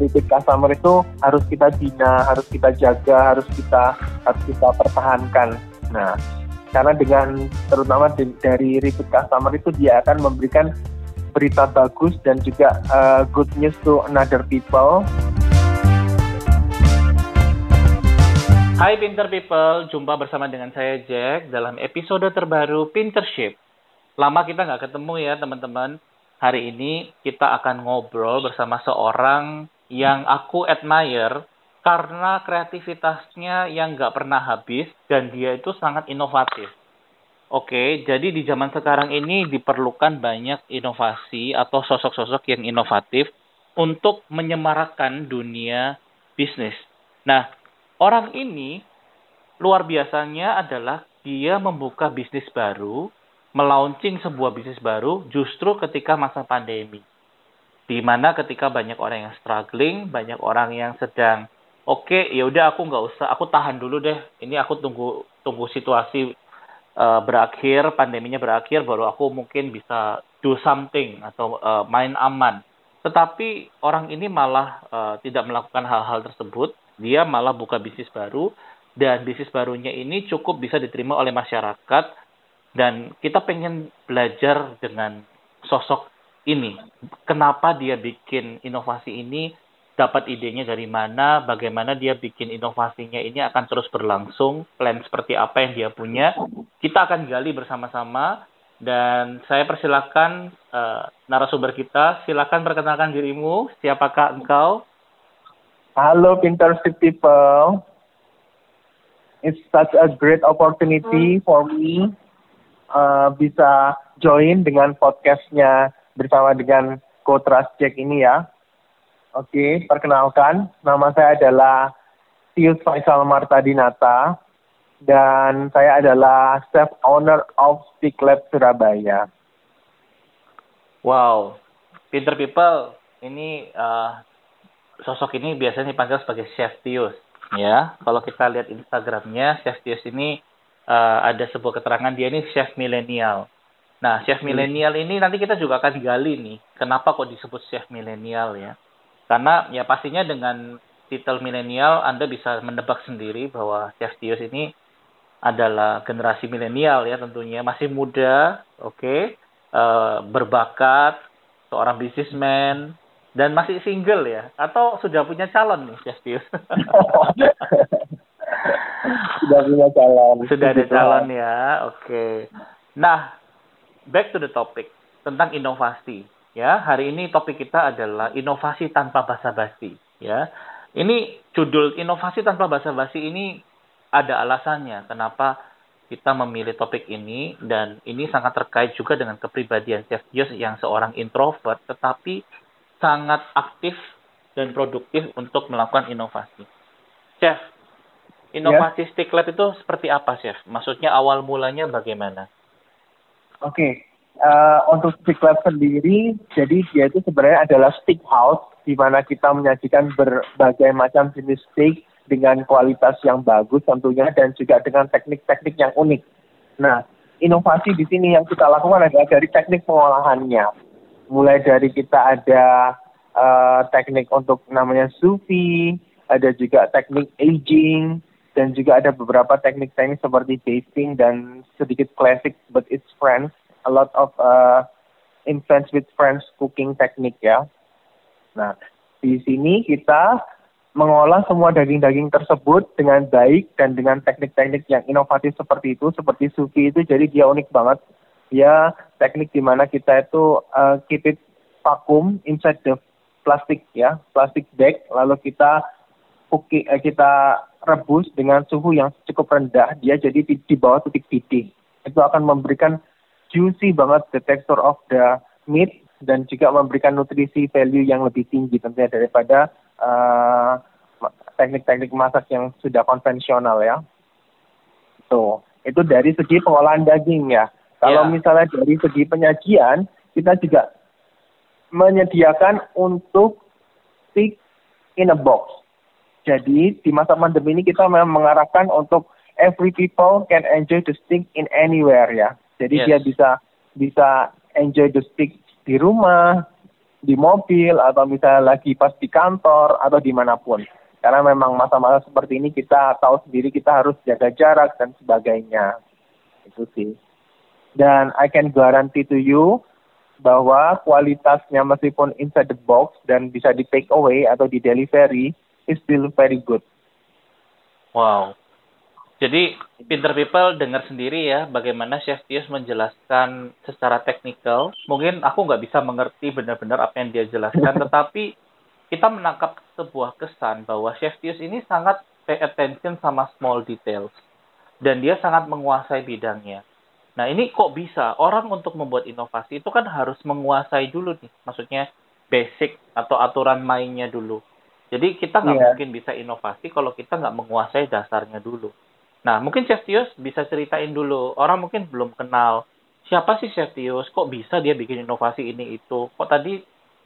repeat customer itu harus kita bina, harus kita jaga, harus kita harus kita pertahankan. Nah, karena dengan terutama dari repeat customer itu dia akan memberikan berita bagus dan juga uh, good news to another people. Hai Pinter People, jumpa bersama dengan saya Jack dalam episode terbaru Pintership. Lama kita nggak ketemu ya teman-teman. Hari ini kita akan ngobrol bersama seorang yang aku admire karena kreativitasnya yang nggak pernah habis dan dia itu sangat inovatif. Oke, jadi di zaman sekarang ini diperlukan banyak inovasi atau sosok-sosok yang inovatif untuk menyemarakkan dunia bisnis. Nah, Orang ini luar biasanya adalah dia membuka bisnis baru, melaunching sebuah bisnis baru justru ketika masa pandemi. Di mana ketika banyak orang yang struggling, banyak orang yang sedang oke, okay, ya udah aku nggak usah, aku tahan dulu deh. Ini aku tunggu tunggu situasi uh, berakhir, pandeminya berakhir, baru aku mungkin bisa do something atau uh, main aman. Tetapi orang ini malah uh, tidak melakukan hal-hal tersebut dia malah buka bisnis baru dan bisnis barunya ini cukup bisa diterima oleh masyarakat dan kita pengen belajar dengan sosok ini. Kenapa dia bikin inovasi ini? Dapat idenya dari mana? Bagaimana dia bikin inovasinya ini akan terus berlangsung? Plan seperti apa yang dia punya? Kita akan gali bersama-sama dan saya persilakan uh, narasumber kita. Silakan perkenalkan dirimu. Siapakah engkau? Halo Pinterest people. It's such a great opportunity for me uh, bisa join dengan podcastnya bersama dengan Coach Jack ini ya. Oke, perkenalkan, nama saya adalah Tius Faisal Martadinata dan saya adalah chef owner of Stick Lab Surabaya. Wow, Pinter People, ini uh, sosok ini biasanya dipanggil sebagai Chef Tius. Ya, kalau kita lihat Instagramnya, Chef Tius ini uh, ada sebuah keterangan dia ini chef milenial. Nah, chef hmm. milenial ini nanti kita juga akan gali nih, kenapa kok disebut chef milenial ya? Karena ya pastinya dengan titel milenial Anda bisa menebak sendiri bahwa Chef Tius ini adalah generasi milenial ya tentunya masih muda, oke, okay, uh, berbakat, seorang businessman, dan masih single ya? Atau sudah punya calon nih, Justius? sudah punya calon. Sudah ada calon ya, oke. Okay. Nah, back to the topic tentang inovasi. Ya, hari ini topik kita adalah inovasi tanpa basa-basi. Ya, ini judul inovasi tanpa basa-basi ini ada alasannya kenapa kita memilih topik ini dan ini sangat terkait juga dengan kepribadian Chef yang seorang introvert tetapi sangat aktif dan produktif untuk melakukan inovasi. Chef, inovasi yeah. sticklet itu seperti apa, Chef? Maksudnya awal mulanya bagaimana? Oke, okay. uh, eh, untuk sticklet sendiri, jadi dia itu sebenarnya adalah stick house, di mana kita menyajikan berbagai macam jenis stick dengan kualitas yang bagus tentunya dan juga dengan teknik-teknik yang unik. Nah, inovasi di sini yang kita lakukan adalah dari teknik pengolahannya mulai dari kita ada uh, teknik untuk namanya sufi, ada juga teknik aging, dan juga ada beberapa teknik-teknik seperti basting dan sedikit classic but it's French, a lot of uh, influence with French cooking teknik ya. Nah, di sini kita mengolah semua daging-daging tersebut dengan baik dan dengan teknik-teknik yang inovatif seperti itu, seperti sufi itu, jadi dia unik banget. Dia teknik di mana kita itu uh, keep it vacuum inside the plastic ya, plastic bag, lalu kita puki, uh, kita rebus dengan suhu yang cukup rendah, dia jadi di, di bawah titik didih. Itu akan memberikan juicy banget the texture of the meat dan juga memberikan nutrisi value yang lebih tinggi tentunya daripada uh, teknik-teknik masak yang sudah konvensional ya. So, itu dari segi pengolahan daging ya. Kalau yeah. misalnya dari segi penyajian, kita juga menyediakan untuk stick in a box. Jadi di masa pandemi ini kita memang mengarahkan untuk every people can enjoy the stick in anywhere ya. Jadi yes. dia bisa bisa enjoy the stick di rumah, di mobil atau misalnya lagi pas di kantor atau di mana pun. Karena memang masa-masa seperti ini kita tahu sendiri kita harus jaga jarak dan sebagainya. Itu sih. Dan I can guarantee to you bahwa kualitasnya meskipun inside the box dan bisa di take away atau di delivery is still very good. Wow. Jadi Pinter People dengar sendiri ya bagaimana Chef Tius menjelaskan secara teknikal. Mungkin aku nggak bisa mengerti benar-benar apa yang dia jelaskan, tetapi kita menangkap sebuah kesan bahwa Chef Tius ini sangat pay attention sama small details. Dan dia sangat menguasai bidangnya. Nah ini kok bisa? Orang untuk membuat inovasi itu kan harus menguasai dulu nih. Maksudnya basic atau aturan mainnya dulu. Jadi kita nggak yeah. mungkin bisa inovasi kalau kita nggak menguasai dasarnya dulu. Nah, mungkin Chef Tius bisa ceritain dulu. Orang mungkin belum kenal siapa sih Chef Tius, kok bisa dia bikin inovasi ini itu. Kok tadi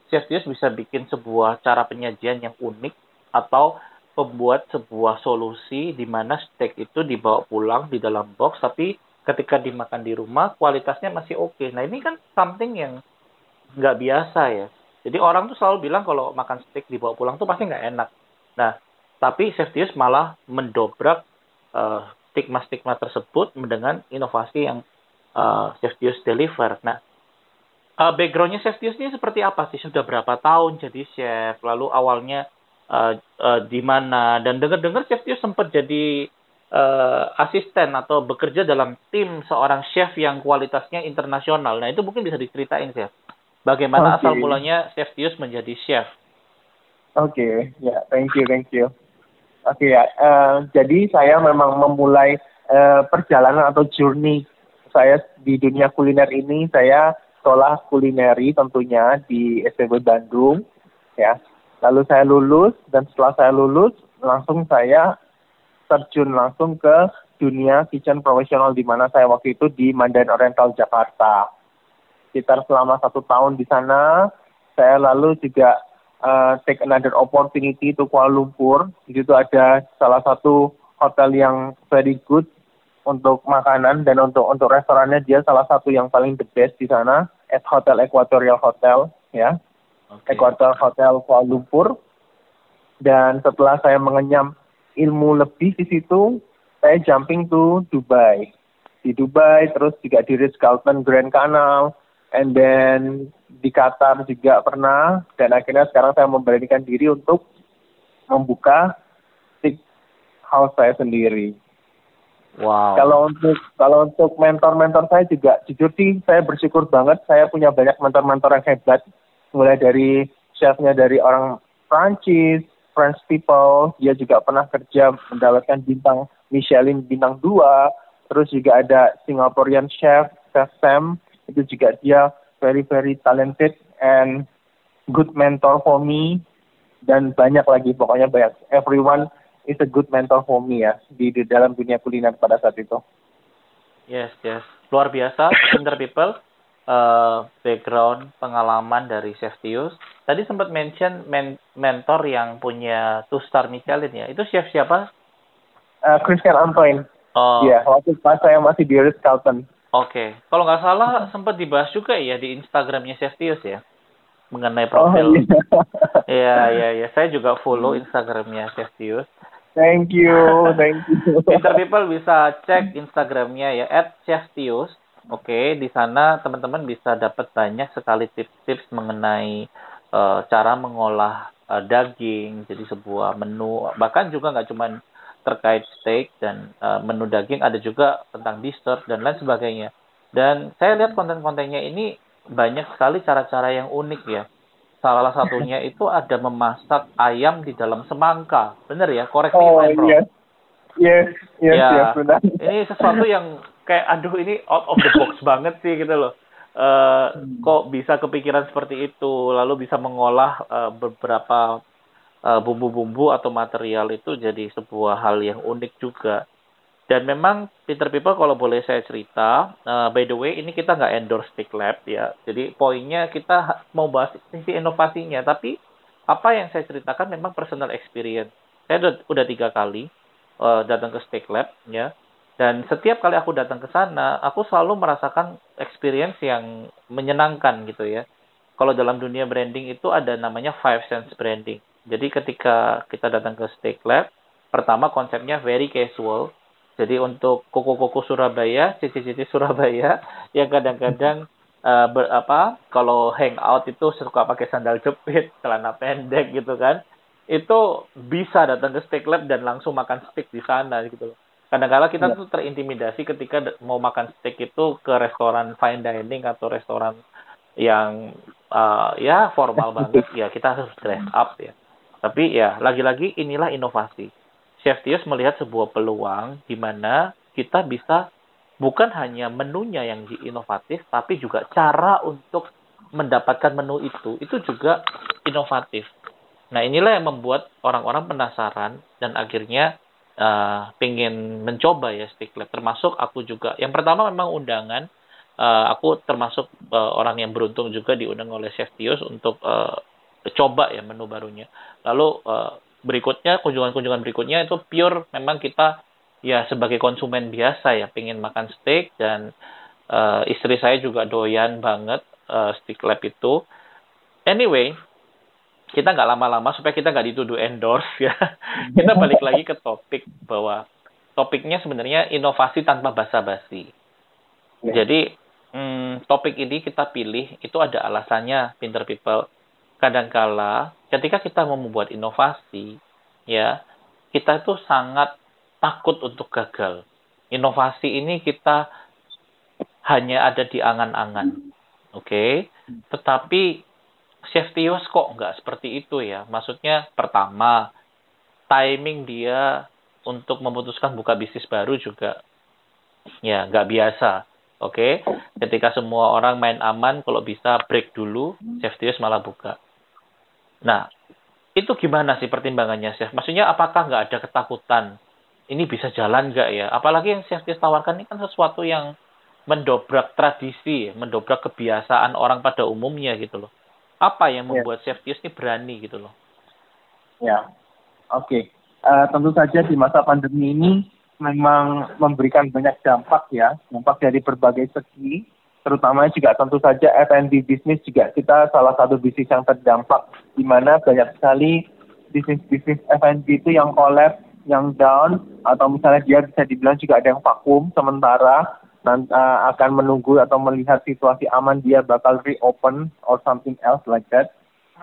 Chef Tius bisa bikin sebuah cara penyajian yang unik atau membuat sebuah solusi di mana steak itu dibawa pulang di dalam box tapi ketika dimakan di rumah kualitasnya masih oke. Okay. Nah, ini kan something yang nggak biasa ya. Jadi orang tuh selalu bilang kalau makan steak dibawa pulang tuh pasti nggak enak. Nah, tapi Chef Tius malah mendobrak uh, stigma-stigma tersebut dengan inovasi yang uh, Chef deliver. Nah, uh, backgroundnya Chef ini seperti apa sih? Sudah berapa tahun jadi chef? Lalu awalnya uh, uh, di mana? Dan dengar-dengar Chef sempat jadi uh, asisten atau bekerja dalam tim seorang chef yang kualitasnya internasional. Nah, itu mungkin bisa diceritain, Chef. Bagaimana okay. asal mulanya Chef menjadi chef? Oke, okay. ya, yeah, thank you, thank you. Oke okay, ya, uh, jadi saya memang memulai uh, perjalanan atau journey saya di dunia kuliner ini saya sekolah kulineri tentunya di STB Bandung ya. Lalu saya lulus dan setelah saya lulus langsung saya terjun langsung ke dunia kitchen profesional di mana saya waktu itu di Mandarin Oriental Jakarta. Sekitar selama satu tahun di sana, saya lalu juga uh, take another opportunity to Kuala Lumpur. Di situ ada salah satu hotel yang very good untuk makanan dan untuk untuk restorannya dia salah satu yang paling the best di sana at Hotel Equatorial Hotel ya. Okay. Equatorial Hotel Kuala Lumpur. Dan setelah saya mengenyam ilmu lebih di situ, saya jumping to Dubai. Di Dubai, terus juga di Ritz-Carlton Grand Canal, and then di Qatar juga pernah. Dan akhirnya sekarang saya memberanikan diri untuk membuka stick house saya sendiri. Wow. Kalau untuk kalau untuk mentor-mentor saya juga jujur sih saya bersyukur banget. Saya punya banyak mentor-mentor yang hebat. Mulai dari chefnya dari orang Prancis, French people, dia juga pernah kerja mendapatkan bintang Michelin bintang 2, terus juga ada Singaporean chef, Chef Sam, itu juga dia very very talented and good mentor for me dan banyak lagi pokoknya banyak everyone is a good mentor for me ya di, di dalam dunia kuliner pada saat itu. Yes yes luar biasa Pinter People uh, background pengalaman dari Chef Tius. Tadi sempat mention men mentor yang punya two star Michelin ya. Itu chef siapa? Uh, Christian Antoine. Oh. Iya, waktu pas saya masih di Ritz Carlton. Oke, kalau nggak salah sempat dibahas juga ya di Instagramnya Seftius ya mengenai profil. Oh, iya. iya iya iya, saya juga follow Instagramnya Seftius. Thank you, thank you. Peter people bisa cek Instagramnya ya @seftius. Oke, di sana teman-teman bisa dapat banyak sekali tips-tips mengenai uh, cara mengolah uh, daging jadi sebuah menu. Bahkan juga nggak cuma terkait steak dan uh, menu daging ada juga tentang dessert dan lain sebagainya. Dan saya lihat konten-kontennya ini banyak sekali cara-cara yang unik ya. Salah satunya itu ada memasak ayam di dalam semangka. Bener ya? Koreksi oh, bro. Yes. Yes, yes, ya, yes, benar. Ini sesuatu yang kayak aduh ini out of the box banget sih gitu loh. Uh, kok bisa kepikiran seperti itu lalu bisa mengolah uh, beberapa bumbu-bumbu uh, atau material itu jadi sebuah hal yang unik juga. Dan memang Peter People kalau boleh saya cerita, uh, by the way ini kita nggak endorse Stick Lab ya. Jadi poinnya kita mau bahas sisi inovasinya, tapi apa yang saya ceritakan memang personal experience. Saya udah, udah tiga kali uh, datang ke Stick Lab ya. Dan setiap kali aku datang ke sana, aku selalu merasakan experience yang menyenangkan gitu ya. kalau dalam dunia branding itu ada namanya five sense branding. Jadi ketika kita datang ke Steak Lab, pertama konsepnya very casual. Jadi untuk koko-koko Surabaya, cici-cici Surabaya yang kadang-kadang uh, ber, apa kalau hangout itu suka pakai sandal jepit, celana pendek gitu kan. Itu bisa datang ke Steak Lab dan langsung makan steak di sana gitu loh. Kadang-kadang kita ya. tuh terintimidasi ketika mau makan steak itu ke restoran fine dining atau restoran yang uh, ya formal banget ya kita harus dress up ya tapi ya lagi-lagi inilah inovasi. Chef Tios melihat sebuah peluang di mana kita bisa bukan hanya menunya yang inovatif tapi juga cara untuk mendapatkan menu itu. Itu juga inovatif. Nah inilah yang membuat orang-orang penasaran dan akhirnya uh, pengen mencoba ya stick lab. Termasuk aku juga. Yang pertama memang undangan. Uh, aku termasuk uh, orang yang beruntung juga diundang oleh Chef Tios untuk uh, coba ya menu barunya. Lalu uh, berikutnya kunjungan-kunjungan berikutnya itu pure memang kita ya sebagai konsumen biasa ya pengen makan steak dan uh, istri saya juga doyan banget uh, steak lab itu. Anyway, kita nggak lama-lama supaya kita nggak dituduh endorse ya. kita balik lagi ke topik bahwa topiknya sebenarnya inovasi tanpa basa-basi. Ya. Jadi hmm, topik ini kita pilih itu ada alasannya, pinter people. Kadangkala ketika kita mau membuat inovasi, ya kita itu sangat takut untuk gagal. Inovasi ini kita hanya ada di angan-angan, oke? Okay? Tetapi was kok nggak seperti itu ya. Maksudnya pertama, timing dia untuk memutuskan buka bisnis baru juga ya nggak biasa Oke, okay? ketika semua orang main aman, kalau bisa break dulu, safety malah buka. Nah, itu gimana sih pertimbangannya, Chef? Maksudnya apakah nggak ada ketakutan? Ini bisa jalan nggak ya? Apalagi yang safety tawarkan ini kan sesuatu yang mendobrak tradisi, mendobrak kebiasaan orang pada umumnya gitu loh. Apa yang ya. membuat yeah. safety ini berani gitu loh? Ya, oke. Okay. Uh, eh, tentu saja di masa pandemi ini memang memberikan banyak dampak ya, dampak dari berbagai segi, terutama juga tentu saja F&B bisnis juga kita salah satu bisnis yang terdampak, di mana banyak sekali bisnis-bisnis F&B itu yang collapse, yang down, atau misalnya dia bisa dibilang juga ada yang vakum sementara, nanti uh, akan menunggu atau melihat situasi aman dia bakal reopen or something else like that.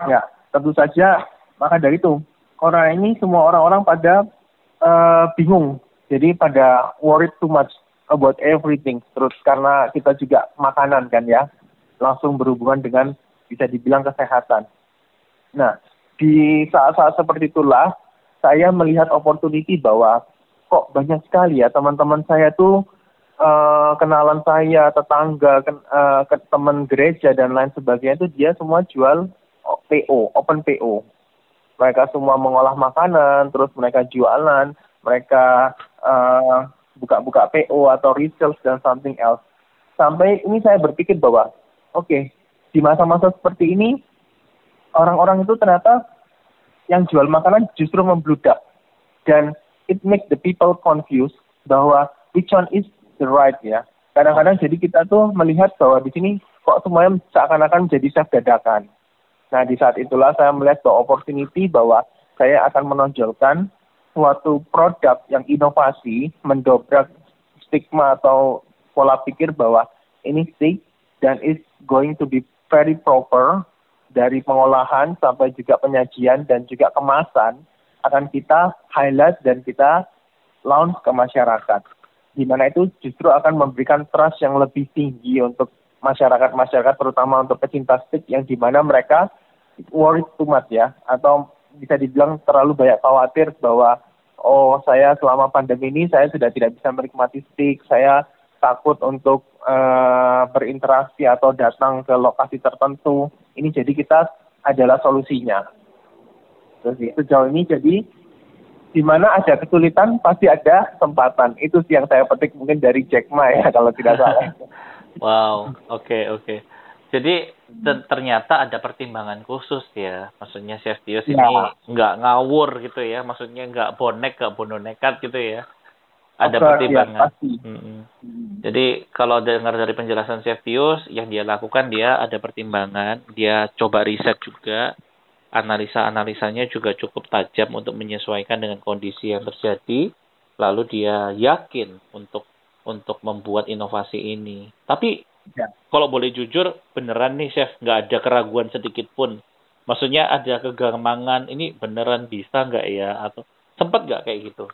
Ya, tentu saja maka dari itu orang ini semua orang-orang pada uh, bingung jadi pada worried too much about everything terus karena kita juga makanan kan ya langsung berhubungan dengan bisa dibilang kesehatan. Nah, di saat-saat seperti itulah saya melihat opportunity bahwa kok banyak sekali ya teman-teman saya tuh uh, kenalan saya, tetangga, ke, uh, teman gereja dan lain sebagainya itu dia semua jual PO, open PO. Mereka semua mengolah makanan, terus mereka jualan, mereka uh, buka-buka PO atau resales dan something else. Sampai ini saya berpikir bahwa, oke, okay, di masa-masa seperti ini, orang-orang itu ternyata yang jual makanan justru membludak. Dan it makes the people confused bahwa which one is the right ya. Kadang-kadang jadi kita tuh melihat bahwa di sini kok semuanya seakan-akan menjadi chef dadakan. Nah di saat itulah saya melihat bahwa opportunity bahwa saya akan menonjolkan suatu produk yang inovasi mendobrak stigma atau pola pikir bahwa ini stick dan is going to be very proper dari pengolahan sampai juga penyajian dan juga kemasan akan kita highlight dan kita launch ke masyarakat. Di mana itu justru akan memberikan trust yang lebih tinggi untuk masyarakat-masyarakat terutama untuk pecinta stick yang di mana mereka worried too much ya atau bisa dibilang terlalu banyak khawatir bahwa oh saya selama pandemi ini saya sudah tidak bisa menikmati stick, saya takut untuk uh, berinteraksi atau datang ke lokasi tertentu. Ini jadi kita adalah solusinya. Terus sejauh ini jadi di mana ada kesulitan pasti ada kesempatan. Itu sih yang saya petik mungkin dari Jack Ma ya kalau tidak salah. wow, oke okay, oke. Okay. Jadi ternyata ada pertimbangan khusus ya. Maksudnya Chef ya. ini nggak ngawur gitu ya. Maksudnya nggak bonek, nggak bono nekat gitu ya. ada Oke, pertimbangan. ya. Mm-mm. Jadi kalau dengar dari penjelasan Cheftius, yang dia lakukan dia ada pertimbangan, dia coba riset juga, analisa-analisanya juga cukup tajam untuk menyesuaikan dengan kondisi yang terjadi, lalu dia yakin untuk untuk membuat inovasi ini. Tapi Ya. kalau boleh jujur, beneran nih chef, nggak ada keraguan sedikit pun. Maksudnya ada kegamangan, ini beneran bisa nggak ya? Atau sempat nggak kayak gitu?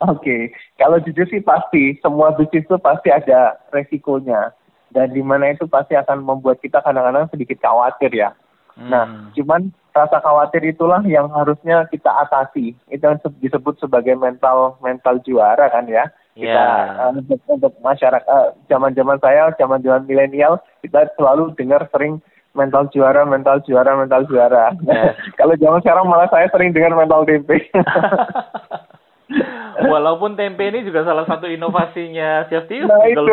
Oke, kalau jujur sih pasti semua bisnis itu pasti ada resikonya dan di mana itu pasti akan membuat kita kadang-kadang sedikit khawatir ya. Nah, Hmm. cuman rasa khawatir itulah yang harusnya kita atasi. Itu yang se- disebut sebagai mental mental juara kan ya. Kita Ya. eh, untuk, untuk masyarakat zaman-zaman saya, zaman-zaman milenial kita selalu dengar sering mental juara, mental juara, mental juara. Ya. Kalau zaman sekarang malah saya sering dengar mental tempe. Walaupun tempe ini juga salah satu inovasinya Chef Tio. nah itu.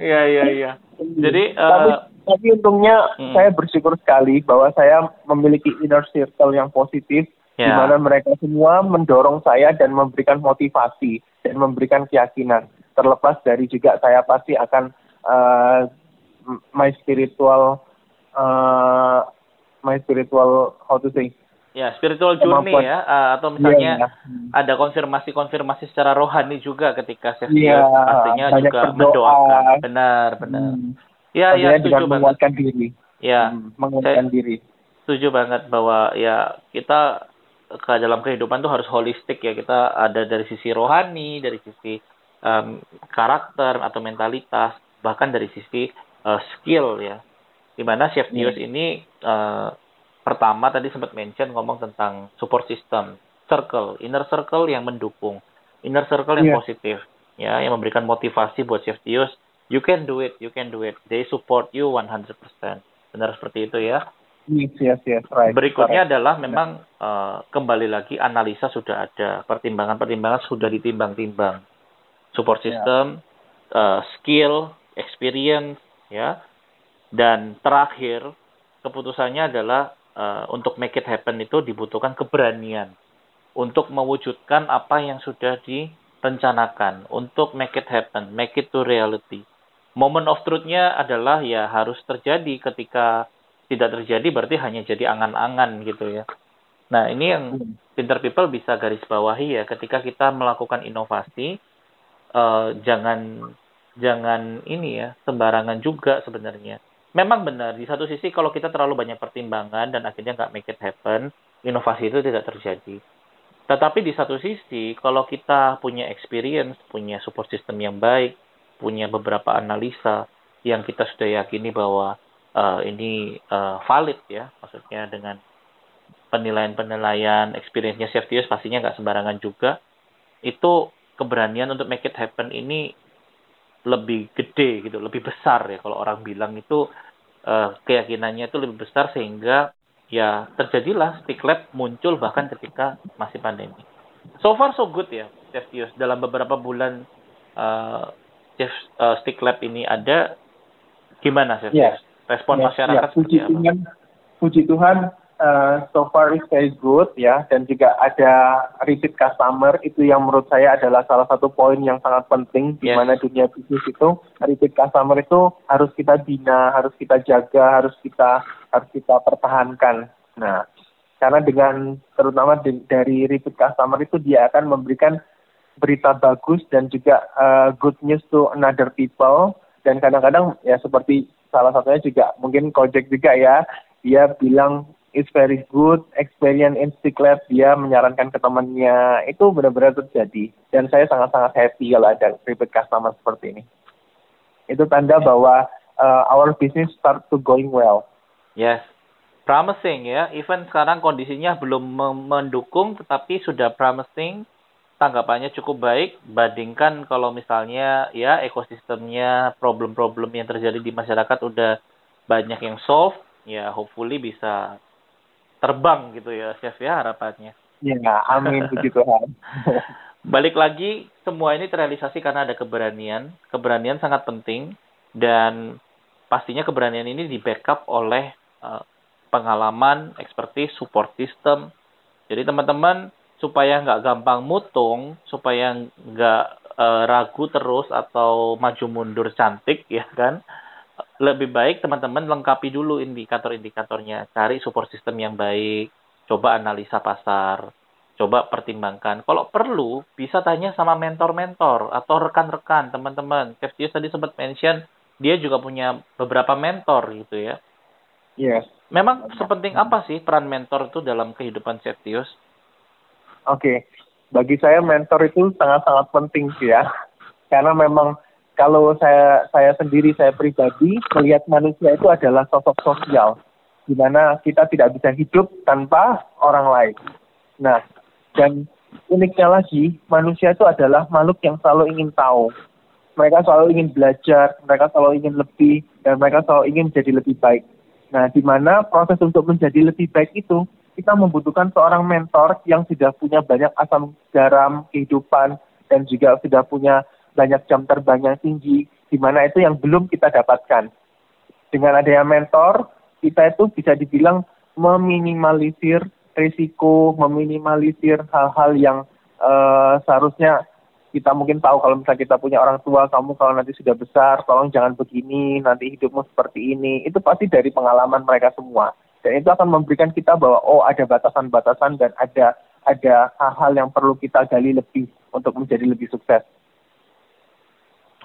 Iya iya iya. Jadi tapi, eh, tapi untungnya Hmm. saya bersyukur sekali bahwa saya memiliki inner circle yang positif di ya. mana mereka semua mendorong saya dan memberikan motivasi dan memberikan keyakinan. Terlepas dari juga saya pasti akan uh, my spiritual uh, my spiritual how to say ya spiritual journey kemampuan. ya eh, atau misalnya Iya, ada konfirmasi-konfirmasi secara rohani juga ketika Tio pastinya banyak juga berdoa. mendoakan. Benar benar. Hmm, Ya ya tentunya setuju banget. menguatkan diri. Ya Hmm, menguatkan diri. setuju banget bahwa ya kita ke dalam kehidupan tuh harus holistik ya. Kita ada dari sisi rohani dari sisi em, karakter atau mentalitas bahkan dari sisi eh, skill ya. Di mana Chef Iya. Tios ini eh, pertama tadi sempat mention ngomong tentang support system circle inner circle yang mendukung inner circle yang Iya. positif ya yang memberikan motivasi buat Chef Tios you can do it you can do it. They support you 100% benar seperti itu ya Yes, yes, yes, right. Berikutnya correct. adalah memang eh, kembali lagi analisa sudah ada, pertimbangan-pertimbangan sudah ditimbang-timbang. Support Ya. system, eh, skill, experience, ya. Dan terakhir keputusannya adalah eh, untuk make it happen itu dibutuhkan keberanian untuk mewujudkan apa yang sudah direncanakan, untuk make it happen, make it to reality. Moment of truth-nya adalah ya harus terjadi ketika tidak terjadi berarti hanya jadi angan-angan gitu ya. Nah, ini yang Hmm. pinter people bisa garis bawahi ya ketika kita melakukan inovasi eh, jangan jangan ini ya sembarangan juga sebenarnya. Memang benar di satu sisi kalau kita terlalu banyak pertimbangan dan akhirnya nggak make it happen, inovasi itu tidak terjadi. Tetapi di satu sisi kalau kita punya experience, punya support system yang baik, punya beberapa analisa yang kita sudah yakini bahwa eh, ini eh, valid ya, maksudnya dengan penilaian-penilaian experience-nya Chef pastinya nggak sembarangan juga. Itu keberanian untuk make it happen ini lebih gede gitu, lebih besar ya kalau orang bilang itu eh, keyakinannya itu lebih besar sehingga ya terjadilah stick lab muncul bahkan ketika masih pandemi. So far so good ya Chef Tios dalam beberapa bulan Chef eh, stick lab ini ada gimana Chef. Tios? Respon Ya, masyarakat ya, seperti puji apa? Tuhan, puji Tuhan, uh, so far is very good ya, dan juga ada repeat customer itu yang menurut saya adalah salah satu poin yang sangat penting di Yes. mana dunia bisnis itu repeat customer itu harus kita bina, harus kita jaga, harus kita harus kita pertahankan. Nah, karena dengan terutama di- dari repeat customer itu dia akan memberikan berita bagus dan juga uh, good news to another people dan kadang-kadang ya seperti salah satunya juga mungkin Kojek juga ya. Dia bilang it's very good experience in Stick Lab. Dia menyarankan ke temannya itu benar-benar terjadi. Dan saya sangat-sangat happy kalau ada repeat customer seperti ini. Itu tanda bahwa uh, our business start to going well. Yes. Promising ya. Even sekarang kondisinya belum mendukung tetapi sudah promising. Tanggapannya cukup baik bandingkan kalau misalnya ya ekosistemnya problem-problem yang terjadi di masyarakat udah banyak yang solve ya hopefully bisa terbang gitu ya chef ya harapannya. ya amin Tuhan Balik lagi, semua ini terrealisasi karena ada keberanian. Keberanian sangat penting dan pastinya keberanian ini di backup oleh eh, pengalaman, expertise, support system. Jadi teman-teman supaya nggak gampang mutung, supaya nggak uh, ragu terus atau maju mundur cantik ya kan. Lebih baik teman-teman lengkapi dulu indikator-indikatornya, cari support system yang baik, coba analisa pasar, coba pertimbangkan. Kalau perlu bisa tanya sama mentor-mentor atau rekan-rekan teman-teman. Kevtius tadi sempat mention dia juga punya beberapa mentor gitu ya. Yes. Memang sepenting apa sih peran mentor itu dalam kehidupan Septius? Oke, okay. bagi saya mentor itu sangat-sangat penting sih ya, karena memang kalau saya saya sendiri saya pribadi melihat manusia itu adalah sosok sosial, di mana kita tidak bisa hidup tanpa orang lain. Nah, dan uniknya lagi manusia itu adalah makhluk yang selalu ingin tahu. Mereka selalu ingin belajar, mereka selalu ingin lebih, dan mereka selalu ingin menjadi lebih baik. Nah, di mana proses untuk menjadi lebih baik itu kita membutuhkan seorang mentor yang sudah punya banyak asam garam kehidupan dan juga sudah punya banyak jam terbang yang tinggi, di mana itu yang belum kita dapatkan. Dengan adanya mentor, kita itu bisa dibilang meminimalisir risiko, meminimalisir hal-hal yang uh, seharusnya kita mungkin tahu kalau misalnya kita punya orang tua, kamu kalau nanti sudah besar, tolong jangan begini, nanti hidupmu seperti ini. Itu pasti dari pengalaman mereka semua dan itu akan memberikan kita bahwa oh ada batasan-batasan dan ada ada hal-hal yang perlu kita gali lebih untuk menjadi lebih sukses.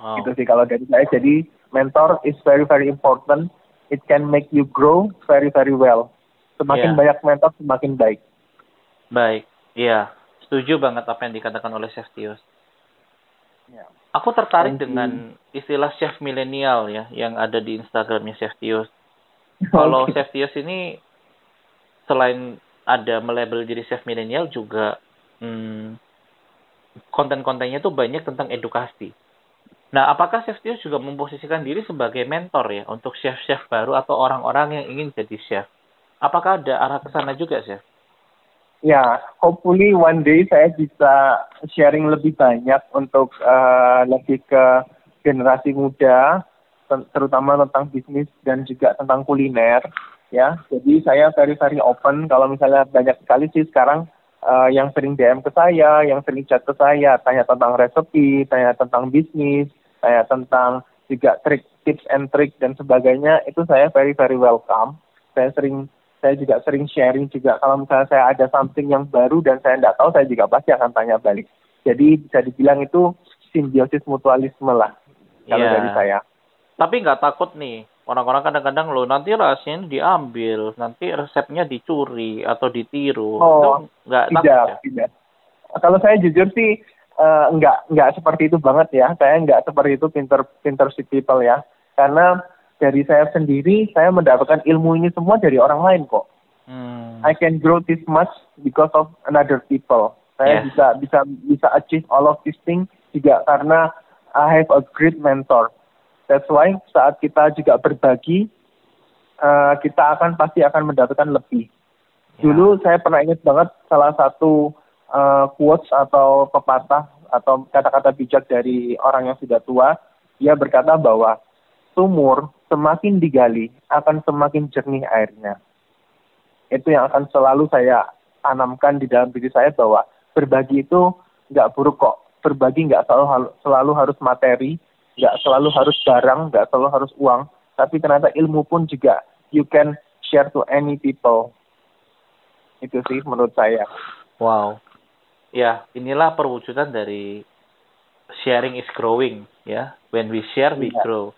Wow. Itu sih kalau dari saya. Jadi mentor is very very important. It can make you grow very very well. Semakin yeah. banyak mentor semakin baik. Baik, iya. Setuju banget apa yang dikatakan oleh Chef Tius. Yeah. Aku tertarik dengan istilah chef milenial ya yang ada di Instagramnya Chef Tius. Kalau okay. Chef ini selain ada melabel diri chef milenial juga hmm, konten-kontennya tuh banyak tentang edukasi. Nah, apakah Chef Tios juga memposisikan diri sebagai mentor ya untuk chef-chef baru atau orang-orang yang ingin jadi chef? Apakah ada arah ke sana juga, Chef? Ya, hopefully one day saya bisa sharing lebih banyak untuk uh, lebih ke generasi muda terutama tentang bisnis dan juga tentang kuliner ya. Jadi saya very very open kalau misalnya banyak sekali sih sekarang uh, yang sering DM ke saya, yang sering chat ke saya, tanya tentang resepi, tanya tentang bisnis, tanya tentang juga trik tips and trick dan sebagainya itu saya very very welcome. Saya sering saya juga sering sharing juga kalau misalnya saya ada something yang baru dan saya tidak tahu saya juga pasti akan tanya balik. Jadi bisa dibilang itu simbiosis mutualisme lah kalau yeah. dari saya. Tapi nggak takut nih, orang-orang kadang-kadang lo nanti rahasianya diambil, nanti resepnya dicuri atau ditiru. Oh, nggak tidak, takut ya? tidak. Kalau saya jujur sih uh, nggak nggak seperti itu banget ya. Saya nggak seperti itu pinter pinter si people ya. Karena dari saya sendiri saya mendapatkan ilmu ini semua dari orang lain kok. Hmm. I can grow this much because of another people. Saya yeah. bisa bisa bisa achieve all of these things juga karena I have a great mentor. That's why saat kita juga berbagi, uh, kita akan pasti akan mendapatkan lebih. Ya. Dulu saya pernah ingat banget salah satu uh, quotes atau pepatah atau kata-kata bijak dari orang yang sudah tua. Dia berkata bahwa sumur semakin digali akan semakin jernih airnya. Itu yang akan selalu saya tanamkan di dalam diri saya bahwa berbagi itu nggak buruk kok. Berbagi nggak selalu selalu harus materi, nggak selalu harus barang, nggak selalu harus uang, tapi ternyata ilmu pun juga you can share to any people. Itu sih menurut saya. Wow. Ya, inilah perwujudan dari sharing is growing ya. When we share we yeah. grow.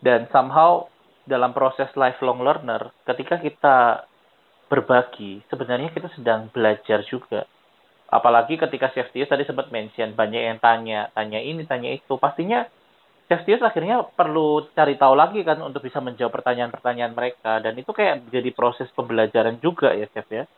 Dan somehow dalam proses lifelong learner, ketika kita berbagi, sebenarnya kita sedang belajar juga. Apalagi ketika Chef tadi sempat mention banyak yang tanya, tanya ini, tanya itu. Pastinya Chef Tios akhirnya perlu cari tahu lagi kan untuk bisa menjawab pertanyaan-pertanyaan mereka dan itu kayak jadi proses pembelajaran juga ya Chef ya.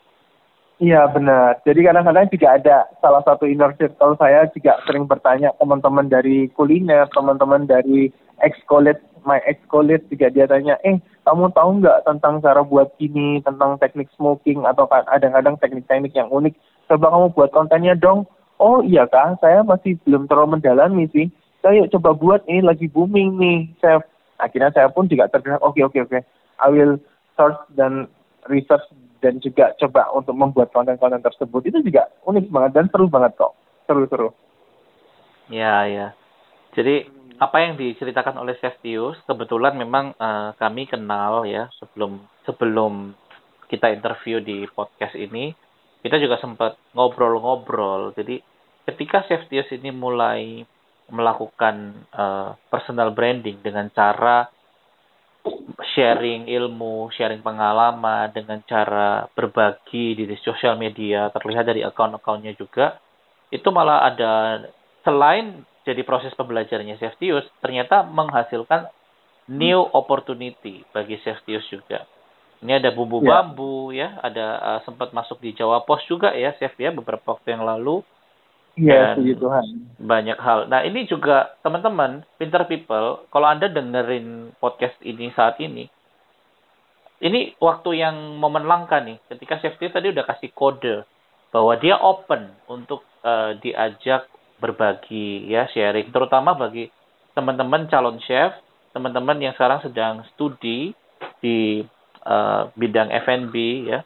Iya benar. Jadi kadang-kadang juga ada salah satu inner circle saya juga sering bertanya teman-teman dari kuliner, teman-teman dari ex college, my ex college juga dia tanya, eh kamu tahu nggak tentang cara buat gini, tentang teknik smoking atau kadang-kadang teknik-teknik yang unik. Coba kamu buat kontennya dong. Oh iya kak, saya masih belum terlalu mendalami sih saya coba buat ini lagi booming nih chef akhirnya saya pun juga tergerak oke okay, oke okay, oke okay. I will search dan research dan juga coba untuk membuat konten-konten tersebut. Itu juga unik banget dan seru banget kok seru-seru. Ya ya. Jadi apa yang diceritakan oleh Chef Tius kebetulan memang uh, kami kenal ya sebelum sebelum kita interview di podcast ini. Kita juga sempat ngobrol-ngobrol. Jadi ketika Chef Tius ini mulai melakukan uh, personal branding dengan cara sharing ilmu, sharing pengalaman dengan cara berbagi di sosial media, terlihat dari akun-akunnya juga, itu malah ada selain jadi proses pembelajarannya Safetius, ternyata menghasilkan new opportunity bagi Safetius juga. Ini ada bumbu ya. bambu ya, ada uh, sempat masuk di Jawa Pos juga ya, Chef ya beberapa waktu yang lalu. Iya, puji Tuhan. Banyak hal. Nah, ini juga teman-teman, Pinter People, kalau Anda dengerin podcast ini saat ini, ini waktu yang momen langka nih. Ketika safety tadi udah kasih kode bahwa dia open untuk uh, diajak berbagi ya sharing terutama bagi teman-teman calon chef, teman-teman yang sekarang sedang studi di uh, bidang F&B ya.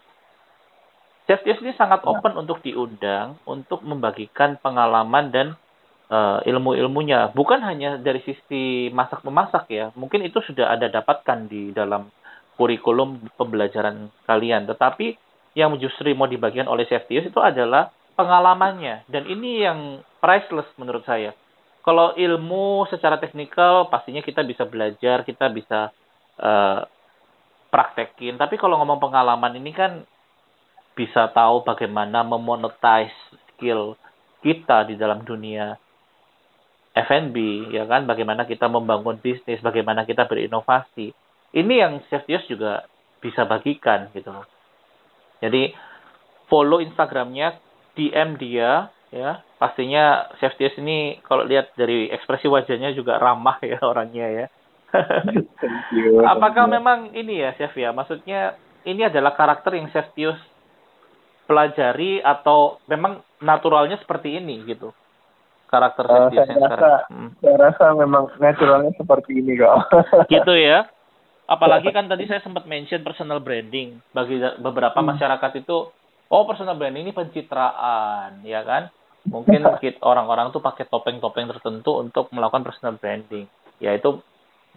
Chef Tius ini sangat ya. open untuk diundang untuk membagikan pengalaman dan uh, ilmu-ilmunya. Bukan hanya dari sisi masak-memasak ya. Mungkin itu sudah ada dapatkan di dalam kurikulum pembelajaran kalian. Tetapi yang justru mau dibagikan oleh Chef Tius itu adalah pengalamannya. Dan ini yang priceless menurut saya. Kalau ilmu secara teknikal pastinya kita bisa belajar, kita bisa uh, praktekin. Tapi kalau ngomong pengalaman ini kan bisa tahu bagaimana memonetize skill kita di dalam dunia F&B ya kan? Bagaimana kita membangun bisnis bagaimana kita berinovasi. Ini yang Chef juga bisa bagikan gitu jadi follow Instagramnya DM dia ya. Pastinya Chef ini kalau lihat dari ekspresi wajahnya juga ramah ya orangnya ya. Apakah memang ini ya Chef ya? Maksudnya ini adalah karakter yang Chef pelajari atau memang naturalnya seperti ini gitu. Karakter uh, saya rasa, hmm. saya rasa memang naturalnya seperti ini kok gitu ya. Apalagi kan tadi saya sempat mention personal branding. Bagi beberapa hmm. masyarakat itu oh personal branding ini pencitraan ya kan? Mungkin orang-orang tuh pakai topeng-topeng tertentu untuk melakukan personal branding. Ya itu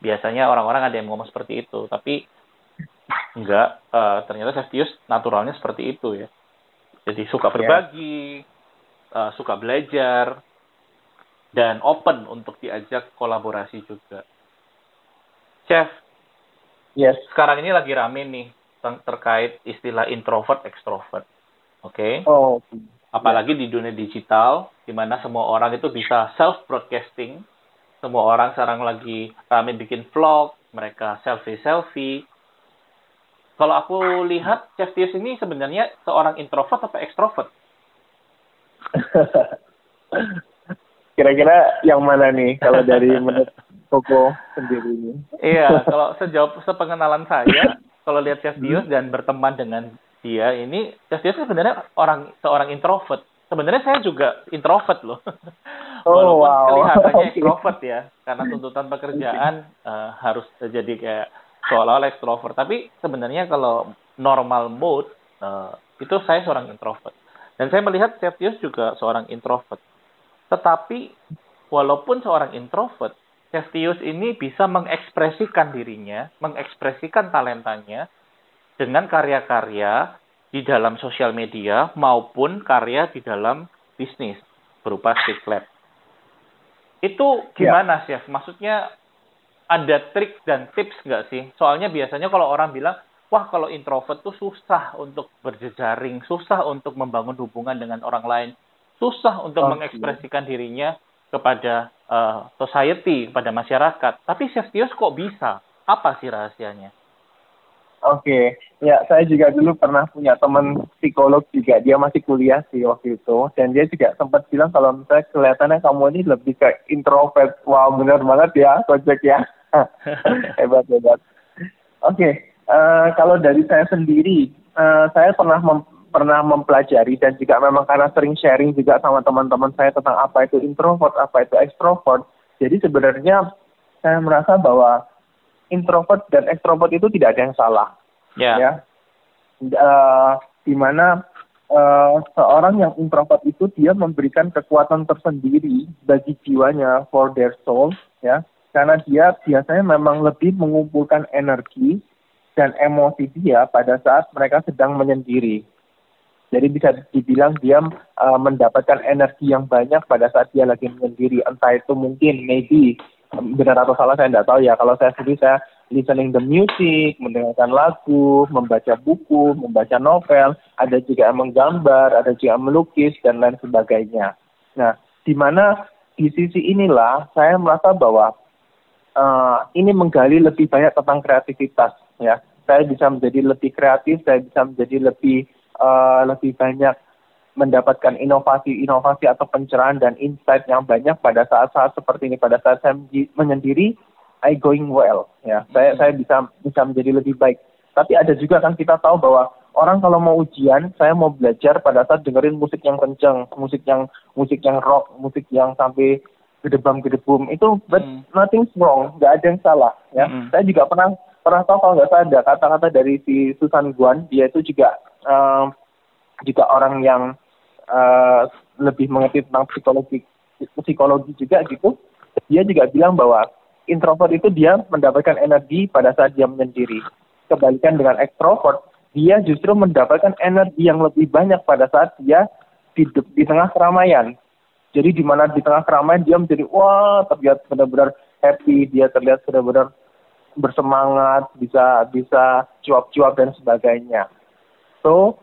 biasanya orang-orang ada yang ngomong seperti itu. Tapi enggak. Uh, ternyata Seftius naturalnya seperti itu ya jadi suka ya. berbagi, yeah. uh, suka belajar, dan open untuk diajak kolaborasi juga. Chef, yes. sekarang ini lagi rame nih terkait istilah introvert extrovert. Oke. Okay? Oh. Apalagi yeah. di dunia digital, di mana semua orang itu bisa self broadcasting. Semua orang sekarang lagi rame bikin vlog, mereka selfie selfie, kalau aku lihat Chef Tius ini sebenarnya seorang introvert atau ekstrovert? Kira-kira yang mana nih kalau dari menurut Koko sendiri ini? Iya, kalau sejauh sepengenalan saya, kalau lihat Chef Tius hmm. dan berteman dengan dia ini, Chef Tius sebenarnya orang seorang introvert. Sebenarnya saya juga introvert loh. Oh, Walaupun wow. kelihatannya okay. extrovert ya, karena tuntutan pekerjaan uh, harus jadi kayak seolah-olah ekstrovert. Tapi sebenarnya kalau normal mode uh, itu saya seorang introvert. Dan saya melihat Septius juga seorang introvert. Tetapi walaupun seorang introvert, Septius ini bisa mengekspresikan dirinya, mengekspresikan talentanya dengan karya-karya di dalam sosial media maupun karya di dalam bisnis berupa stick lab. Itu gimana ya. sih? Maksudnya ada trik dan tips nggak sih? Soalnya biasanya kalau orang bilang, wah kalau introvert tuh susah untuk berjejaring, susah untuk membangun hubungan dengan orang lain, susah untuk okay. mengekspresikan dirinya kepada uh, society, kepada masyarakat. Tapi Chef kok bisa? Apa sih rahasianya? Oke, okay. ya saya juga dulu pernah punya teman psikolog juga, dia masih kuliah sih waktu itu, dan dia juga sempat bilang kalau misalnya kelihatannya kamu ini lebih ke introvert, wow benar banget ya, Kojek ya. hebat hebat. Oke, okay. uh, eh, kalau dari saya sendiri, uh, saya pernah mem pernah mempelajari dan juga memang karena sering sharing juga sama teman-teman saya tentang apa itu introvert, apa itu extrovert. Jadi sebenarnya saya merasa bahwa introvert dan extrovert itu tidak ada yang salah. Yeah. Ya. uh, di mana uh, seorang yang introvert itu dia memberikan kekuatan tersendiri bagi jiwanya for their soul ya karena dia biasanya memang lebih mengumpulkan energi dan emosi dia pada saat mereka sedang menyendiri. Jadi bisa dibilang dia uh, mendapatkan energi yang banyak pada saat dia lagi menyendiri. Entah itu mungkin, maybe, benar atau salah saya tidak tahu ya. Kalau saya sendiri saya listening the music, mendengarkan lagu, membaca buku, membaca novel, ada juga yang menggambar, ada juga yang melukis dan lain sebagainya. Nah, di mana di sisi inilah saya merasa bahwa uh, ini menggali lebih banyak tentang kreativitas ya. Saya bisa menjadi lebih kreatif, saya bisa menjadi lebih uh, lebih banyak mendapatkan inovasi-inovasi atau pencerahan dan insight yang banyak pada saat-saat seperti ini. Pada saat saya menyendiri I going well ya. Saya saya bisa bisa menjadi lebih baik. Tapi ada juga kan kita tahu bahwa orang kalau mau ujian saya mau belajar pada saat dengerin musik yang kenceng musik yang musik yang rock musik yang sampai gedebam gedebum itu but hmm. nothing wrong nggak ada yang salah ya hmm. saya juga pernah pernah tahu kalau nggak salah ada kata-kata dari si Susan Guan dia itu juga um, juga orang yang uh, lebih mengerti tentang psikologi psikologi juga gitu dia juga bilang bahwa introvert itu dia mendapatkan energi pada saat dia menyendiri. Kebalikan dengan ekstrovert, dia justru mendapatkan energi yang lebih banyak pada saat dia di, di tengah keramaian. Jadi di mana di tengah keramaian dia menjadi wah terlihat benar-benar happy, dia terlihat benar-benar bersemangat, bisa bisa cuap-cuap dan sebagainya. So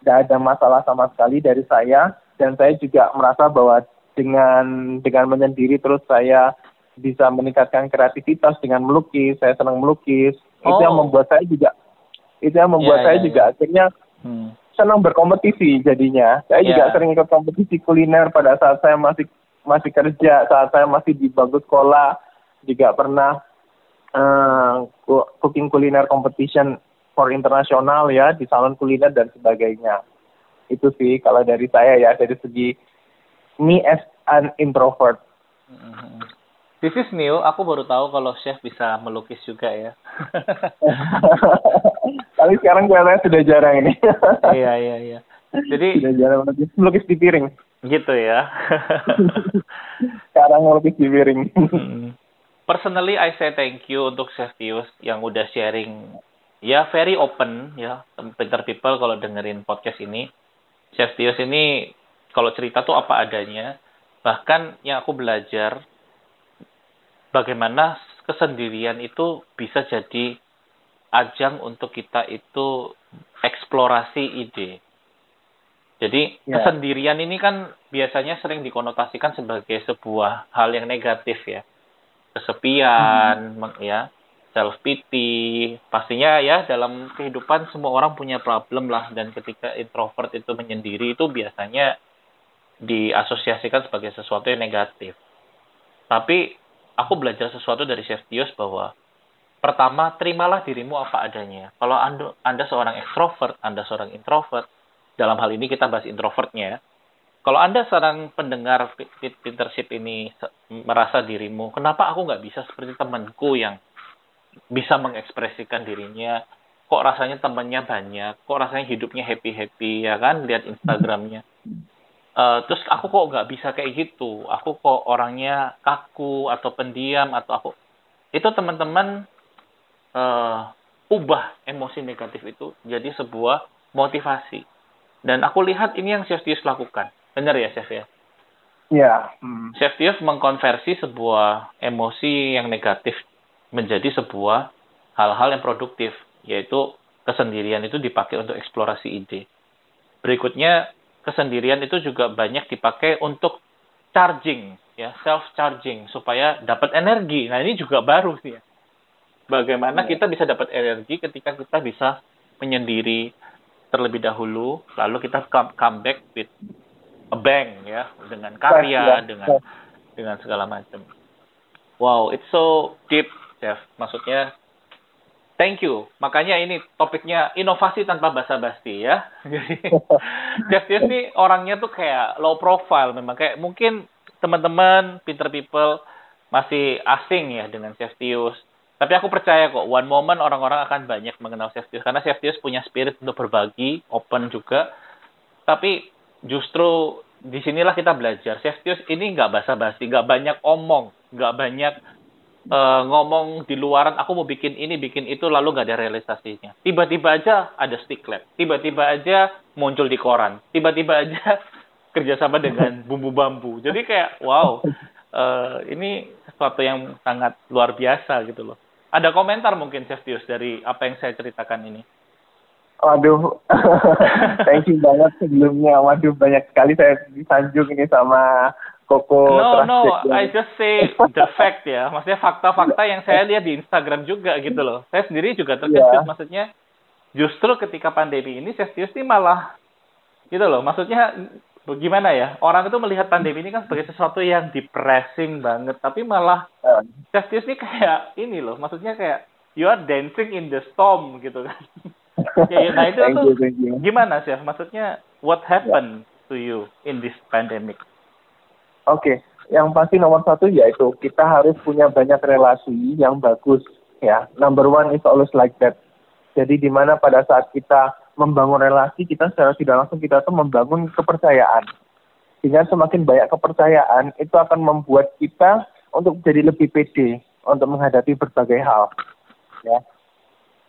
tidak ada masalah sama sekali dari saya dan saya juga merasa bahwa dengan dengan menyendiri terus saya bisa meningkatkan kreativitas dengan melukis. Saya senang melukis. Oh. Itu yang oh. membuat saya juga itu yang membuat yeah, saya yeah, juga yeah. akhirnya hmm. Senang berkompetisi jadinya. Saya yeah. juga sering ikut kompetisi kuliner pada saat saya masih masih kerja, saat saya masih di bagus sekolah juga pernah uh, cooking kuliner competition for internasional ya di salon kuliner dan sebagainya. Itu sih kalau dari saya ya dari segi me as an introvert. Mm -hmm. This is new. Aku baru tahu kalau chef bisa melukis juga ya. Tapi sekarang kelihatannya sudah jarang ini. iya iya iya. Jadi sudah jarang melukis, melukis di piring. Gitu ya. sekarang melukis di piring. Hmm. Personally, I say thank you untuk Chef Tius yang udah sharing ya very open ya Peter People kalau dengerin podcast ini. Chef Tius ini kalau cerita tuh apa adanya. Bahkan yang aku belajar bagaimana kesendirian itu bisa jadi ajang untuk kita itu eksplorasi ide. Jadi yeah. kesendirian ini kan biasanya sering dikonotasikan sebagai sebuah hal yang negatif ya. Kesepian, hmm. ya, self pity. Pastinya ya dalam kehidupan semua orang punya problem lah dan ketika introvert itu menyendiri itu biasanya diasosiasikan sebagai sesuatu yang negatif. Tapi aku belajar sesuatu dari Chef Tios bahwa pertama terimalah dirimu apa adanya. Kalau anda, anda seorang ekstrovert, anda seorang introvert, dalam hal ini kita bahas introvertnya. Kalau anda seorang pendengar leadership ini merasa dirimu, kenapa aku nggak bisa seperti temanku yang bisa mengekspresikan dirinya, kok rasanya temannya banyak, kok rasanya hidupnya happy happy ya kan, lihat Instagramnya Uh, terus aku kok nggak bisa kayak gitu, aku kok orangnya kaku atau pendiam atau aku itu teman-teman uh, ubah emosi negatif itu jadi sebuah motivasi. Dan aku lihat ini yang Chef Tius lakukan, benar ya Chef ya? Iya. Hmm. Chef Tius mengkonversi sebuah emosi yang negatif menjadi sebuah hal-hal yang produktif, yaitu kesendirian itu dipakai untuk eksplorasi ide. Berikutnya kesendirian itu juga banyak dipakai untuk charging ya self charging supaya dapat energi nah ini juga baru sih ya bagaimana ya. kita bisa dapat energi ketika kita bisa menyendiri terlebih dahulu lalu kita come, back with a bang ya dengan karya ya. dengan dengan segala macam wow it's so deep Chef maksudnya Thank you. Makanya ini topiknya inovasi tanpa basa-basi ya. Jadi Jeff ini orangnya tuh kayak low profile memang kayak mungkin teman-teman Pinter People masih asing ya dengan Chef Tius. Tapi aku percaya kok, one moment orang-orang akan banyak mengenal Seftius. Karena Seftius punya spirit untuk berbagi, open juga. Tapi justru di sinilah kita belajar. Seftius ini nggak basa-basi, nggak banyak omong, nggak banyak uh, ngomong di luaran, aku mau bikin ini, bikin itu, lalu nggak ada realisasinya. Tiba-tiba aja ada stick lab. Tiba-tiba aja muncul di koran. Tiba-tiba aja kerjasama dengan bumbu bambu. Jadi kayak, wow, uh, ini sesuatu yang sangat luar biasa gitu loh. Ada komentar mungkin Chef dari apa yang saya ceritakan ini? Waduh, thank you banget sebelumnya. Waduh, banyak sekali saya disanjung ini sama Koko. No, no, I just say the fact ya. Maksudnya fakta-fakta yang saya lihat di Instagram juga gitu loh. Saya sendiri juga terkejut. Yeah. Maksudnya justru ketika pandemi ini Chef ini malah gitu loh. Maksudnya gimana ya orang itu melihat pandemi ini kan sebagai sesuatu yang depressing banget tapi malah justice ini kayak ini loh maksudnya kayak you are dancing in the storm gitu kan ya, nah itu tuh gimana sih maksudnya what happened to you in this pandemic oke okay. yang pasti nomor satu yaitu kita harus punya banyak relasi yang bagus ya number one is always like that jadi di mana pada saat kita membangun relasi kita secara tidak langsung kita tuh membangun kepercayaan. Dengan semakin banyak kepercayaan itu akan membuat kita untuk jadi lebih pede untuk menghadapi berbagai hal. Ya.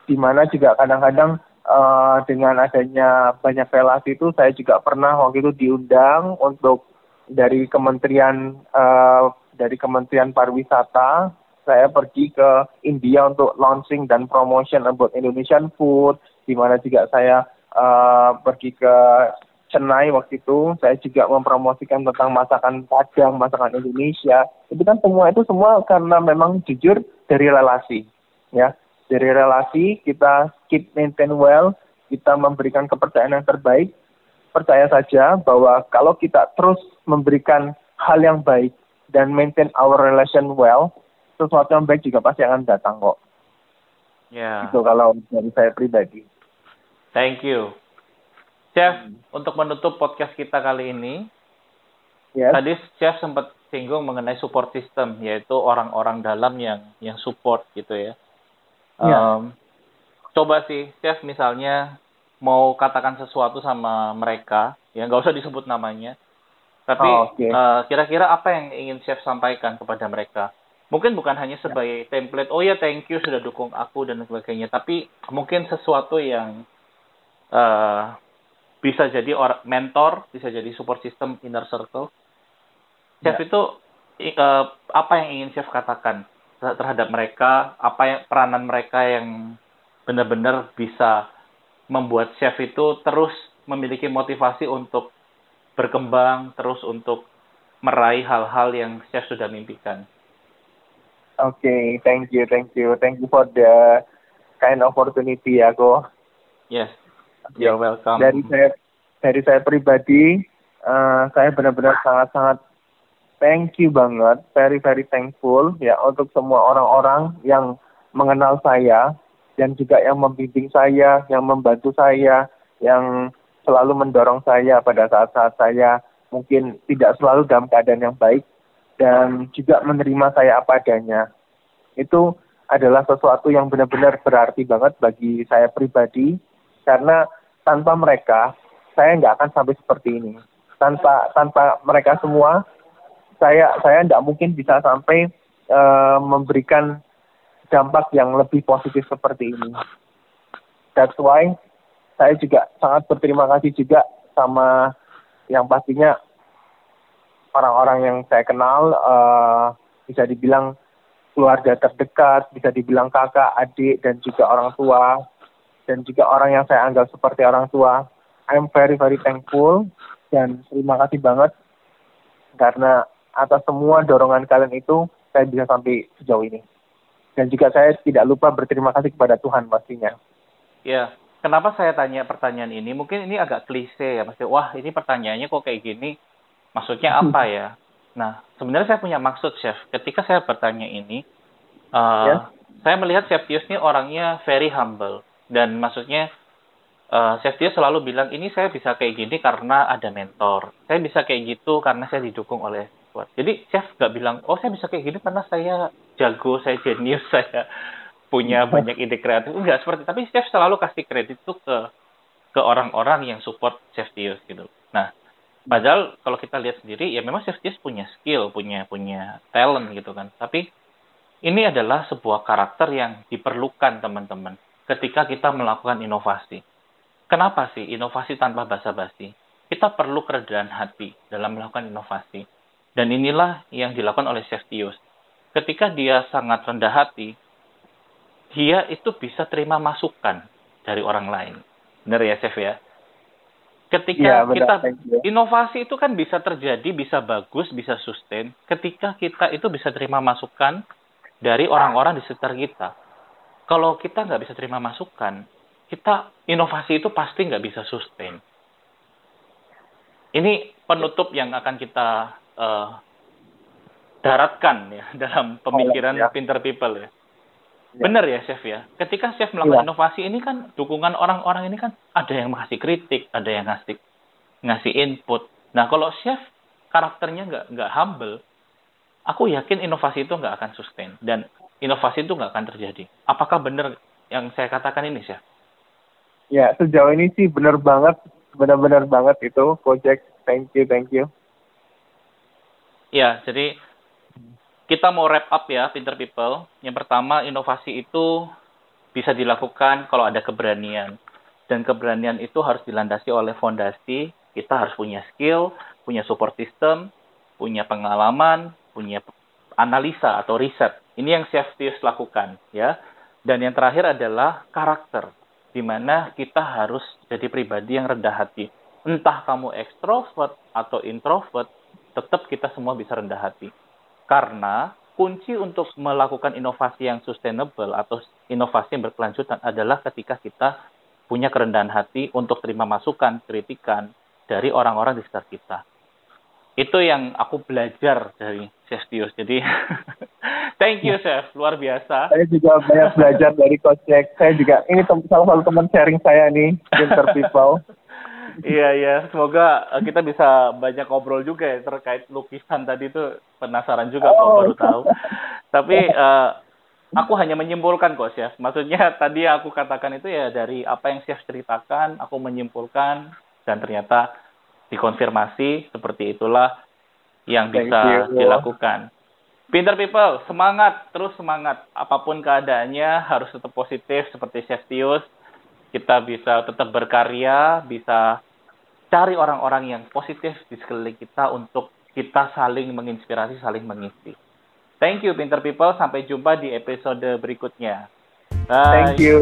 Di mana juga kadang-kadang uh, dengan adanya banyak relasi itu saya juga pernah waktu itu diundang untuk dari kementerian uh, dari Kementerian Pariwisata saya pergi ke India untuk launching dan promotion about Indonesian food di mana juga saya uh, pergi ke Chennai waktu itu saya juga mempromosikan tentang masakan Padang, masakan Indonesia. Itu kan semua itu semua karena memang jujur dari relasi, ya. Dari relasi kita keep maintain well, kita memberikan kepercayaan yang terbaik. Percaya saja bahwa kalau kita terus memberikan hal yang baik dan maintain our relation well, sesuatu yang baik juga pasti akan datang kok. Ya. Yeah. Itu kalau dari saya pribadi. Thank you. Chef, hmm. untuk menutup podcast kita kali ini, yes. tadi Chef sempat singgung mengenai support system, yaitu orang-orang dalam yang yang support gitu ya. Yeah. Um, coba sih, Chef misalnya mau katakan sesuatu sama mereka, ya nggak usah disebut namanya, tapi oh, okay. uh, kira-kira apa yang ingin Chef sampaikan kepada mereka? Mungkin bukan hanya sebagai template, oh ya thank you sudah dukung aku dan sebagainya, tapi mungkin sesuatu yang uh, bisa jadi or mentor, bisa jadi support system inner circle. Chef ya. itu uh, apa yang ingin chef katakan terhadap mereka, apa yang peranan mereka yang benar-benar bisa membuat chef itu terus memiliki motivasi untuk berkembang, terus untuk meraih hal-hal yang chef sudah mimpikan. Oke, okay, thank you, thank you, thank you for the kind opportunity ya, Ko. Yes. You're welcome. Dari saya dari saya pribadi, uh, saya benar-benar sangat-sangat thank you banget, very very thankful ya untuk semua orang-orang yang mengenal saya dan juga yang membimbing saya, yang membantu saya, yang selalu mendorong saya pada saat-saat saya mungkin tidak selalu dalam keadaan yang baik dan juga menerima saya apa adanya. Itu adalah sesuatu yang benar-benar berarti banget bagi saya pribadi karena tanpa mereka saya nggak akan sampai seperti ini. Tanpa tanpa mereka semua saya saya nggak mungkin bisa sampai uh, memberikan dampak yang lebih positif seperti ini. That's why saya juga sangat berterima kasih juga sama yang pastinya orang-orang yang saya kenal uh, bisa dibilang keluarga terdekat, bisa dibilang kakak, adik, dan juga orang tua dan juga orang yang saya anggap seperti orang tua. I'm very very thankful dan terima kasih banget karena atas semua dorongan kalian itu saya bisa sampai sejauh ini. Dan juga saya tidak lupa berterima kasih kepada Tuhan pastinya. Ya, kenapa saya tanya pertanyaan ini? Mungkin ini agak klise ya, Mas. Wah, ini pertanyaannya kok kayak gini. Maksudnya apa ya? Nah, sebenarnya saya punya maksud, Chef. Ketika saya bertanya ini, uh, yeah. saya melihat Chef Tius ini orangnya very humble dan maksudnya uh, Chef dia selalu bilang ini saya bisa kayak gini karena ada mentor saya bisa kayak gitu karena saya didukung oleh kuat. Jadi chef nggak bilang, oh saya bisa kayak gini karena saya jago, saya jenius, saya punya banyak ide kreatif. Enggak seperti, tapi chef selalu kasih kredit tuh ke ke orang-orang yang support chef Tius gitu. Nah, padahal kalau kita lihat sendiri, ya memang chef Tius punya skill, punya punya talent gitu kan. Tapi ini adalah sebuah karakter yang diperlukan teman-teman ketika kita melakukan inovasi. Kenapa sih inovasi tanpa basa-basi? Kita perlu kerendahan hati dalam melakukan inovasi. Dan inilah yang dilakukan oleh Chef Tius. Ketika dia sangat rendah hati, dia itu bisa terima masukan dari orang lain. Benar ya, Chef ya? Ketika ya, kita inovasi itu kan bisa terjadi, bisa bagus, bisa sustain. Ketika kita itu bisa terima masukan dari orang-orang di sekitar kita. Kalau kita nggak bisa terima masukan, kita inovasi itu pasti nggak bisa sustain. Ini penutup yang akan kita uh, daratkan ya dalam pemikiran oh, ya. pinter people ya. ya. Benar ya chef ya. Ketika chef melakukan ya. inovasi ini kan dukungan orang-orang ini kan ada yang ngasih kritik, ada yang ngasih ngasih input. Nah kalau chef karakternya nggak nggak humble, aku yakin inovasi itu nggak akan sustain dan inovasi itu nggak akan terjadi. Apakah benar yang saya katakan ini chef? Ya, sejauh ini sih benar banget, benar-benar banget itu project. Thank you, thank you. Ya, jadi kita mau wrap up ya, Pinter People. Yang pertama, inovasi itu bisa dilakukan kalau ada keberanian. Dan keberanian itu harus dilandasi oleh fondasi. Kita harus punya skill, punya support system, punya pengalaman, punya analisa atau riset. Ini yang Chef lakukan ya. Dan yang terakhir adalah karakter di mana kita harus jadi pribadi yang rendah hati. Entah kamu ekstrovert atau introvert, tetap kita semua bisa rendah hati. Karena kunci untuk melakukan inovasi yang sustainable atau inovasi yang berkelanjutan adalah ketika kita punya kerendahan hati untuk terima masukan, kritikan dari orang-orang di sekitar kita. Itu yang aku belajar dari Chef Jadi thank you Chef, luar biasa. Saya juga banyak belajar dari Coach Jack. Saya juga ini salah satu teman sharing saya nih, Pinter People. iya iya, semoga eh, kita bisa banyak ngobrol juga ya terkait lukisan tadi itu penasaran juga oh. kok baru tahu. Tapi uh, aku hanya menyimpulkan kok Chef. Maksudnya tadi aku katakan itu ya dari apa yang Chef ceritakan, aku menyimpulkan dan ternyata dikonfirmasi seperti itulah yang bisa dilakukan. Pinter people, semangat, terus semangat. Apa pun keadaannya harus tetap positif seperti Chef Tius. Kita bisa tetap berkarya, bisa cari orang-orang yang positif di sekeliling kita untuk kita saling menginspirasi, saling mengisi. Thank you Pinter People, sampai jumpa di episode berikutnya. Bye. Thank you.